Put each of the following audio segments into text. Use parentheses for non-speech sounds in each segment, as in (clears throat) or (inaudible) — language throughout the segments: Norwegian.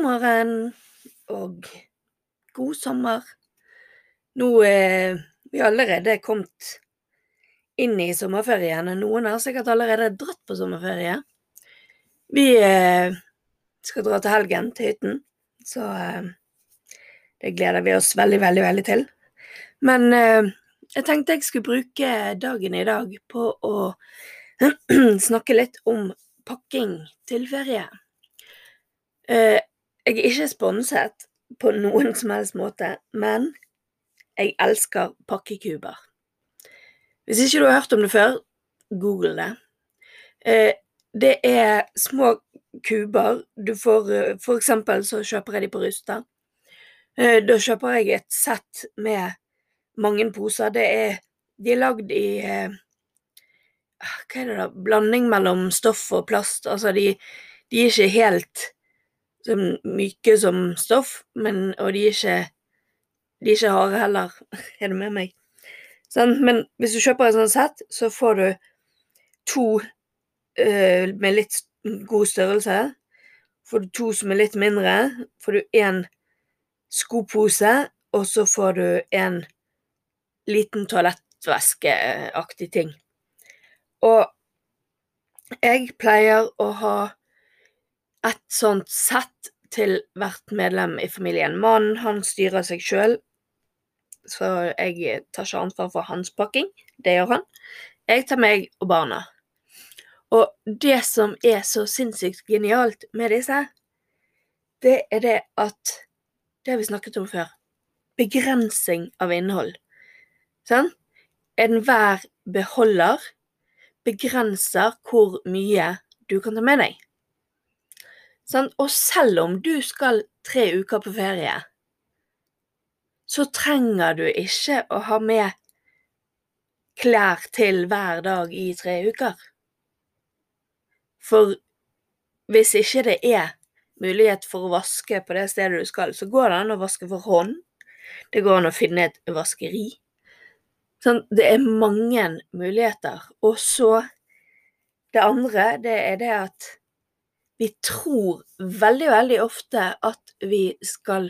God morgen og god sommer. Nå er vi allerede kommet inn i sommerferien, og noen har sikkert allerede dratt på sommerferie. Vi eh, skal dra til helgen til hytten, så eh, det gleder vi oss veldig, veldig, veldig til. Men eh, jeg tenkte jeg skulle bruke dagen i dag på å (clears throat) snakke litt om pakking til ferie. Jeg er ikke sponset på noen som helst måte, men jeg elsker pakkekuber. Hvis ikke du har hørt om det før, google det. Eh, det er små kuber. Du får eh, For eksempel så kjøper jeg de på Rusta. Eh, da kjøper jeg et sett med mange poser. Det er De er lagd i eh, Hva er det, da? Blanding mellom stoff og plast. Altså, de, de er ikke helt sånn myke som stoff, men, og de er ikke De er ikke harde heller. (laughs) Er du med meg? Sånn, men hvis du kjøper et sånt sett, så får du to uh, med litt god størrelse. Får du to som er litt mindre, får du én skopose, og så får du en liten toalettvæskeaktig ting. Og jeg pleier å ha et sånt sett til hvert medlem i familien. Mannen, han styrer seg sjøl, så jeg tar ikke ansvar for hans pakking. Det gjør han. Jeg tar meg og barna. Og det som er så sinnssykt genialt med disse, det er det at Det har vi snakket om før. Begrensing av innhold. Sånn? Enhver beholder begrenser hvor mye du kan ta med deg. Sånn? Og selv om du skal tre uker på ferie, så trenger du ikke å ha med klær til hver dag i tre uker. For hvis ikke det er mulighet for å vaske på det stedet du skal, så går det an å vaske for hånd. Det går an å finne et vaskeri. Sånn, det er mange muligheter. Og så Det andre, det er det at vi tror veldig, veldig ofte at vi skal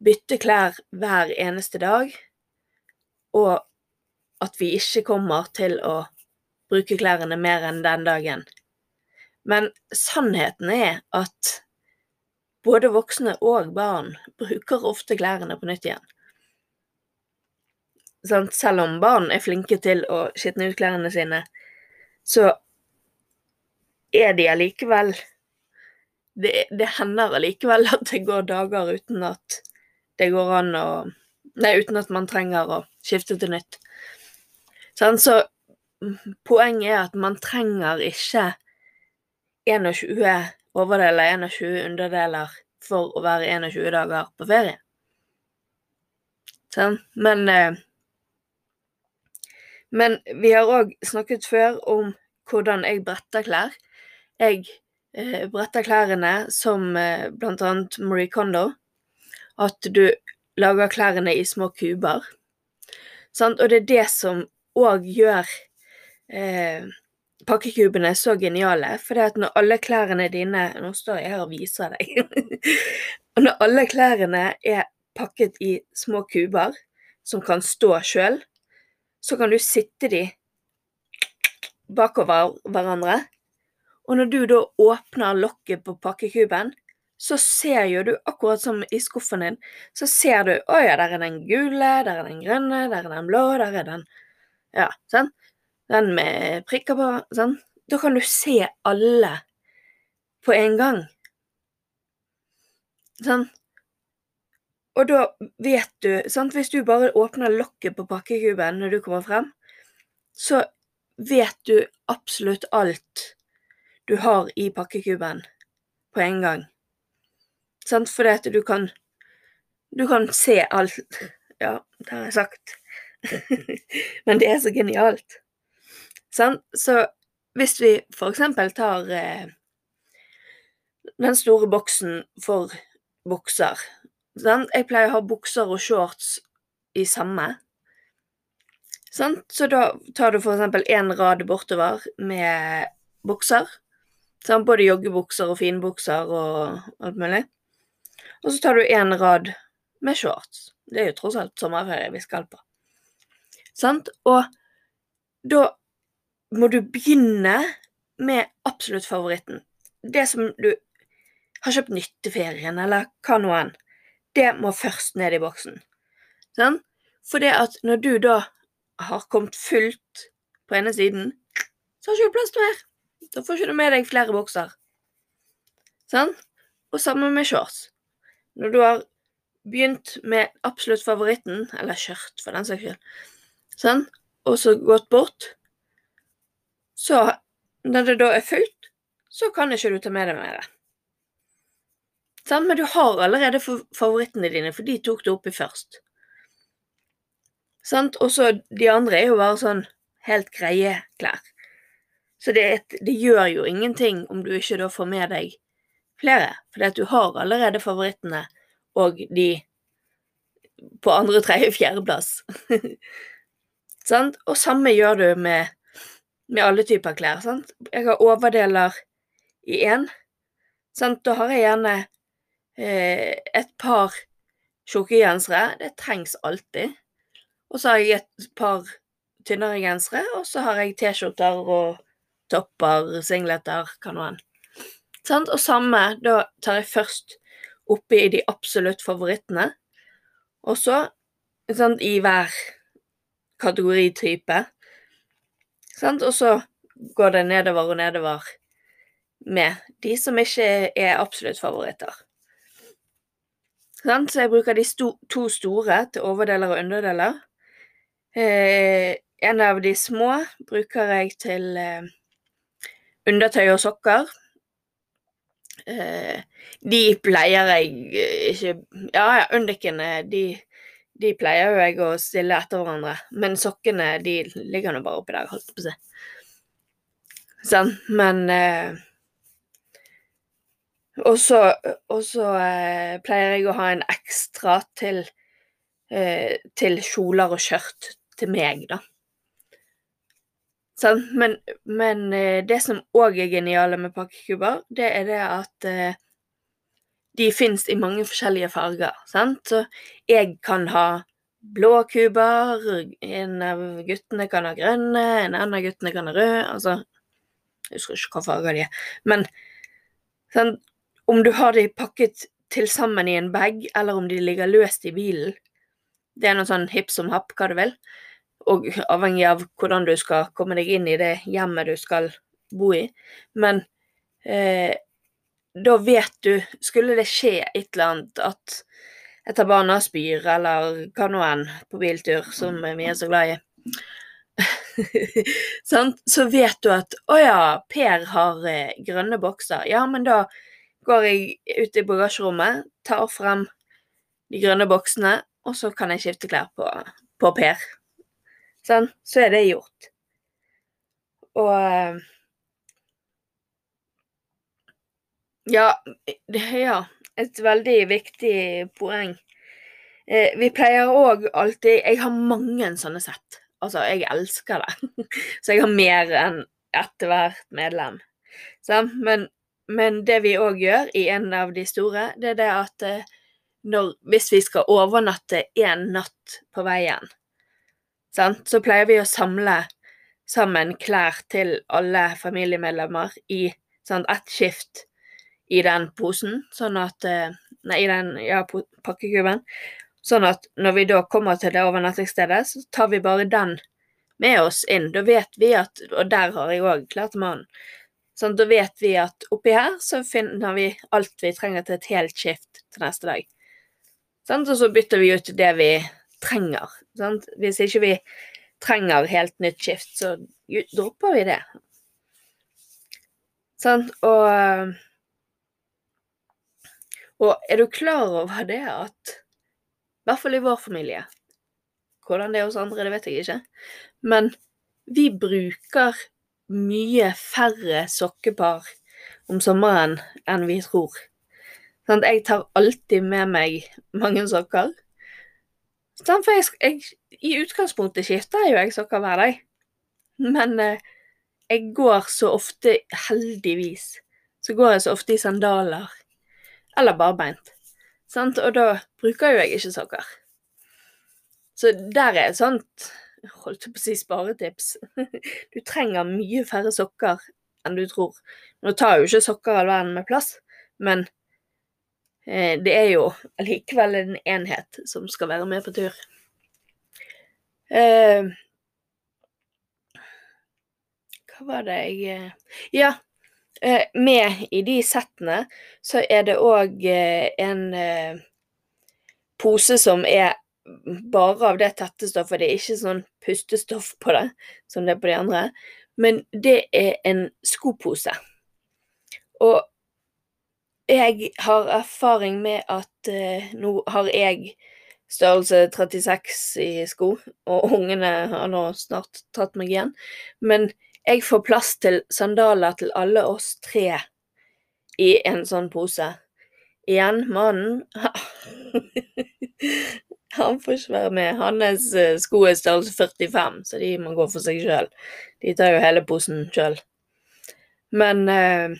bytte klær hver eneste dag, og at vi ikke kommer til å bruke klærne mer enn den dagen. Men sannheten er at både voksne og barn bruker ofte klærne på nytt igjen. Selv om barn er flinke til å skitne ut klærne sine, så er de allikevel det, det hender allikevel at det går dager uten at det går an å Nei, uten at man trenger å skifte til nytt. Sånn, så poenget er at man trenger ikke 21 overdeler, 21 underdeler for å være 21 dager på ferie. Sånn. Men eh, Men vi har òg snakket før om hvordan jeg bretter klær. Jeg eh, bretter klærne som eh, annet Marie Kondo. At du lager klærne i små kuber. Sant? Og det er det som òg gjør eh, pakkekubene så geniale, for det at når alle klærne dine Nå står jeg her og viser deg. og (laughs) når alle klærne er pakket i små kuber som kan stå sjøl, så kan du sitte de bakover hverandre. Og når du da åpner lokket på pakkekuben, så ser jo du, akkurat som i skuffen din, så ser du Å ja, der er den gule, der er den grønne, der er den blå, der er den Ja, sant? den med prikker på sånn. Da kan du se alle på en gang. Sånn. Og da vet du sant? Hvis du bare åpner lokket på pakkekuben når du kommer frem, så vet du absolutt alt du har i pakkekuben på en gang. Sant? Fordi at du kan Du kan se alt. Ja, det har jeg sagt. (laughs) Men det er så genialt. Sant? Så hvis vi for eksempel tar eh, den store boksen for bukser sant? Jeg pleier å ha bukser og shorts i samme. Sant? Så da tar du for eksempel én rad bortover med bukser. Sant? Både joggebukser og finbukser og alt mulig. Og så tar du én rad med shorts. Det er jo tross alt sommerferie vi skal på. Sant? Og da må du begynne med absolutt favoritten. Det som du har kjøpt nytt til ferien, eller hva nå enn. Det må først ned i boksen. Sånn? For det at når du da har kommet fullt på ene siden, så har du ikke plass til mer. Da får ikke du med deg flere bukser. Sånn? Og sammen med shorts. Når du har begynt med absolutt favoritten, eller skjørt for den saks skyld, sånn? og så gått bort, så når det da er fullt, så kan ikke du ta med deg mer. Sånn? Men du har allerede favorittene dine, for de tok du oppi først. Sant? Og så de andre er jo bare sånn helt greie klær. Så det, det, gjør jo ingenting om du ikke da får med deg flere, fordi at du har allerede favorittene og de på andre, tredje, fjerdeplass. (laughs) sant? Og samme gjør du med, med alle typer klær. Sant? Jeg har overdeler i én. Da har jeg gjerne eh, et par tjukke gensere. Det trengs alltid. Og så har jeg et par tynnere gensere, og så har jeg T-skjorter og topper, singleter, nå enn. Og samme, da tar jeg først oppi de absolutt favorittene, og så sant, i hver kategoritype. Sant? Og så går det nedover og nedover med de som ikke er absolutt favoritter. Så jeg bruker de sto to store til overdeler og underdeler. Eh, en av de små bruker jeg til eh, undertøy og sokker. Eh, de pleier jeg eh, ikke Ja, ja, undikene, de, de pleier jo jeg å stille etter hverandre. Men sokkene, de ligger nå bare oppi der, holdt på å si. Sånn, men eh, og så, eh, pleier jeg å ha en ekstra til, eh, til kjoler og skjørt til meg, da. Sånn, men, men eh, det som òg er geniale med pakkekuber, det er det at eh, de fins i mange forskjellige farger. Sant? Så jeg kan ha blå kuber, en av guttene kan ha grønne, en annen av guttene kan ha rød. Altså, jeg husker ikke hva farger de er. Men sant? Om du har de pakket til sammen i en bag, eller om de ligger løst i bilen, det er noe sånn hipp som happ, hva du vil. Og avhengig av hvordan du skal komme deg inn i det hjemmet du skal bo i. Men eh, da vet du Skulle det skje et eller annet at et av barna spyr, eller hva nå enn, på biltur, som vi er så glad i, (laughs) så vet du at å ja, Per har eh, grønne bokser. Ja, men da går jeg ut i bagasjerommet, tar frem de grønne boksene, og så kan jeg skifte klær på, på Per. Sånn, så er det gjort. Og Ja, ja et veldig viktig poeng. Eh, vi pleier òg alltid Jeg har mange sånne sett. Altså, jeg elsker det. (laughs) Så jeg har mer enn etter hvert medlem. Sånn? Men men det vi òg gjør i en av de store, det er det at eh, når, hvis vi skal overnatte én natt på veien, sant, så pleier vi å samle sammen klær til alle familiemedlemmer i sånn ett skift i den posen, sånn at eh, Nei, i den ja, pakkekuben. Sånn at når vi da kommer til det overnattingsstedet, så tar vi bare den med oss inn. Da vet vi at Og der har jeg òg til mannen. Sånn, da vet vi at oppi her så finner vi alt vi trenger til et helt skift til neste dag. Sånn, og så bytter vi ut det vi trenger. Sant? Hvis ikke vi trenger helt nytt skift, så dropper vi det. Sant? Og Og er du klar over det at I hvert fall i vår familie Hvordan det er hos andre, det vet jeg ikke. Men vi bruker mye færre sokkepar om sommeren enn vi tror. Sånn, jeg tar alltid med meg mange sokker. Sånn, for jeg, jeg, i utgangspunktet skifter jeg jo jeg sokker hver dag. Men eh, jeg går så ofte, heldigvis, så går jeg så ofte i sandaler. Eller barbeint. Sant? Og da bruker jo jeg ikke sokker. Så der er et sånt holdt på å si sparetips. (laughs) Du trenger mye færre sokker enn du tror. Nå tar jo ikke sokker all verden med plass, men det er jo allikevel en enhet som skal være med på tur. Eh, hva var det jeg eh, Ja, eh, med i de settene så er det òg eh, en eh, pose som er bare av det tette stoffet. Det er ikke sånn pustestoff på det, som det er på de andre. Men det er en skopose. Og jeg har erfaring med at eh, nå har jeg størrelse 36 i sko, og ungene har nå snart tatt meg igjen. Men jeg får plass til sandaler til alle oss tre i en sånn pose. Igjen, mannen (laughs) Han får ikke være med. Hans eh, sko er størrelse 45, så de må gå for seg sjøl. De tar jo hele posen sjøl. Men eh,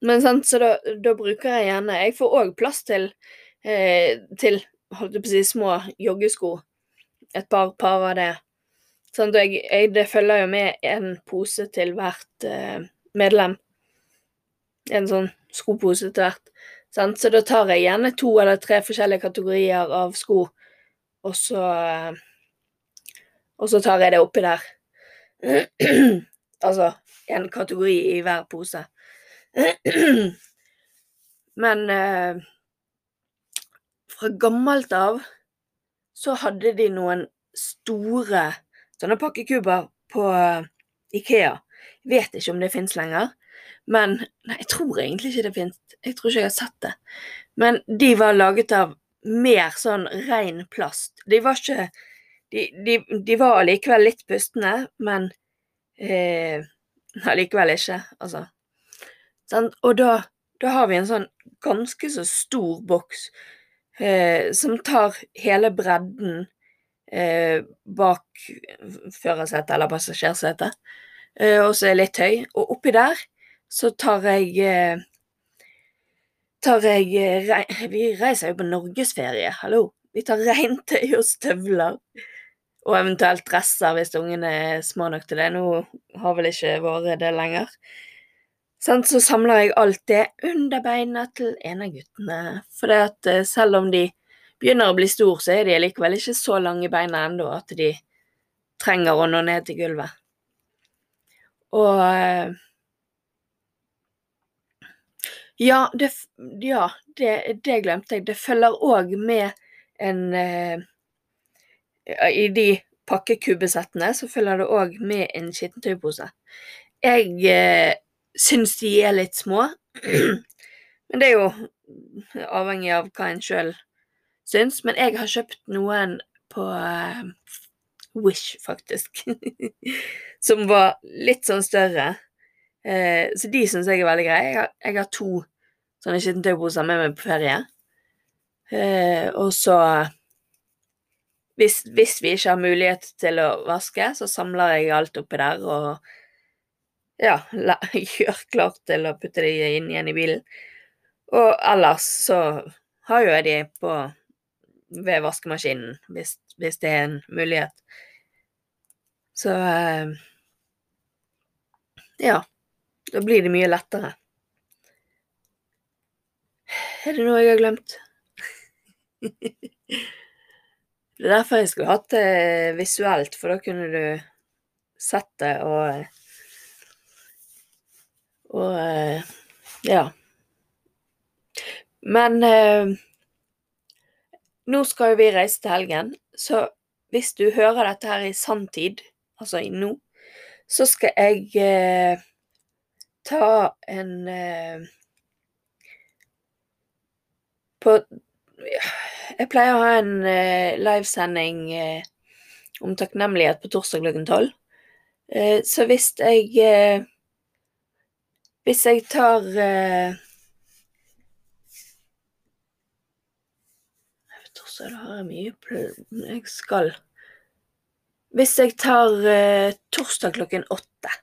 Men sant, så da, da, bruker jeg gjerne Jeg får òg plass til, eh, til holdt jeg på å si, små joggesko. Et par par av det. Sånn, jeg, jeg, det følger jo med en pose til hvert eh, medlem. En sånn skopose til hvert. Sant? Så da tar jeg gjerne to eller tre forskjellige kategorier av sko, og så Og så tar jeg det oppi der. (clears throat) altså en kategori i hver pose. Men eh, fra gammelt av så hadde de noen store sånne pakkekuber på Ikea. Jeg vet ikke om det fins lenger. Men Nei, jeg tror egentlig ikke det fins. Jeg tror ikke jeg har sett det. Men de var laget av mer sånn ren plast. De var ikke De, de, de var allikevel litt pustne, men eh, allikevel ikke, altså. Sånn, og da, da, har vi en sånn ganske så stor boks eh, som tar hele bredden eh, bak førersetet eller passasjersetet, eh, og så er litt høy. Og oppi der så tar jeg eh, tar jeg rei, Vi reiser jo på norgesferie, hallo. Vi tar regntøy og støvler. Og eventuelt dresser hvis ungene er små nok til det. Nå har vel ikke vært det lenger. Så samler jeg alt det under beina til en av guttene. For at eh, selv om de begynner å bli store, så er de likevel ikke så lange beina ennå at de trenger å nå ned til gulvet. Og ja, det, ja, det, det glemte jeg. Det følger òg med en eh, I de pakkekubbesettene så følger det òg med en skittentøypose. Jeg eh, syns de er litt små, (clears throat) men det er jo avhengig av hva en sjøl syns. Men jeg har kjøpt noen på eh, Wish, faktisk, (laughs) som var litt sånn større. Eh, så de syns jeg er veldig greie. Jeg har, jeg har to sånne skittentøyposer med meg på ferie. Eh, og så hvis, hvis, vi ikke har mulighet til å vaske, så samler jeg alt oppi der og ja, la, (laughs) gjør klart til å putte de inn igjen i bilen. Og ellers så har jo jeg de på ved vaskemaskinen, hvis, hvis det er en mulighet. Så eh, ja. Da blir det mye lettere. Er det noe jeg har glemt? (laughs) Det er derfor jeg skulle hatt det visuelt, for da kunne du sett det og Og ja. Men eh, nå skal jo vi reise til helgen, så hvis du hører dette her i sanntid, altså i nå, så skal jeg eh, ta en eh, På Jeg pleier å ha en eh, livesending eh, om takknemlighet på torsdag klokken tolv. Eh, så hvis jeg eh, Hvis jeg tar eh, Torsdag da har jeg mye jeg skal Hvis jeg tar eh, torsdag klokken åtte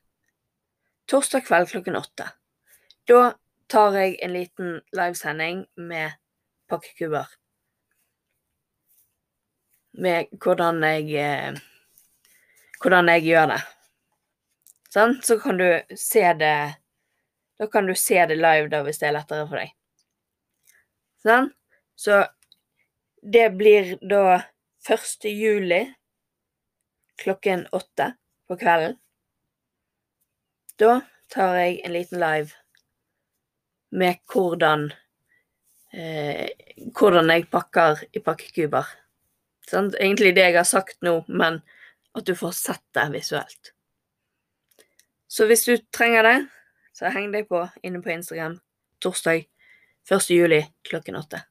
Torsdag kveld klokken åtte. Da tar jeg en liten livesending med pakkekuber. Med hvordan jeg eh, Hvordan jeg gjør det. Sånn? Så kan du se det Da kan du se det live da, hvis det er lettere for deg. Sånn? Så det blir da 1. juli klokken åtte på kvelden. Da tar jeg en liten live med hvordan eh, Hvordan jeg pakker i pakkekuber. Sånn? Egentlig det jeg har sagt nå, men at du får sett det visuelt. Så hvis du trenger det, så heng deg på inne på Instagram torsdag 1. juli klokken åtte.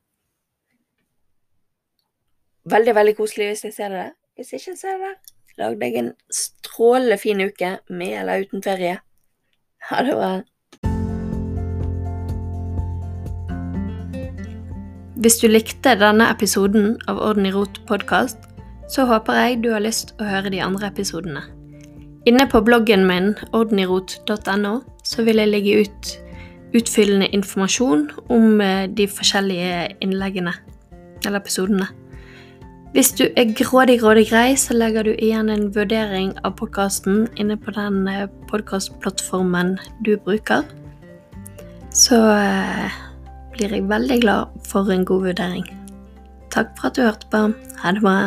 Veldig, veldig koselig hvis jeg ser det. Hvis ikke, så er det der. Lag deg en strålende fin uke med eller uten ferie. Ha det bra. Hvis du likte denne episoden av Orden i rot podkast, så håper jeg du har lyst å høre de andre episodene. Inne på bloggen min ordenirot.no så vil jeg legge ut utfyllende informasjon om eh, de forskjellige innleggene, eller episodene. Hvis du er grådig, grådig grei, så legger du igjen en vurdering av podkasten inne på den podkastplattformen du bruker. Så eh, blir jeg veldig glad for en god vurdering. Takk for at du hørte på. Ha det bra.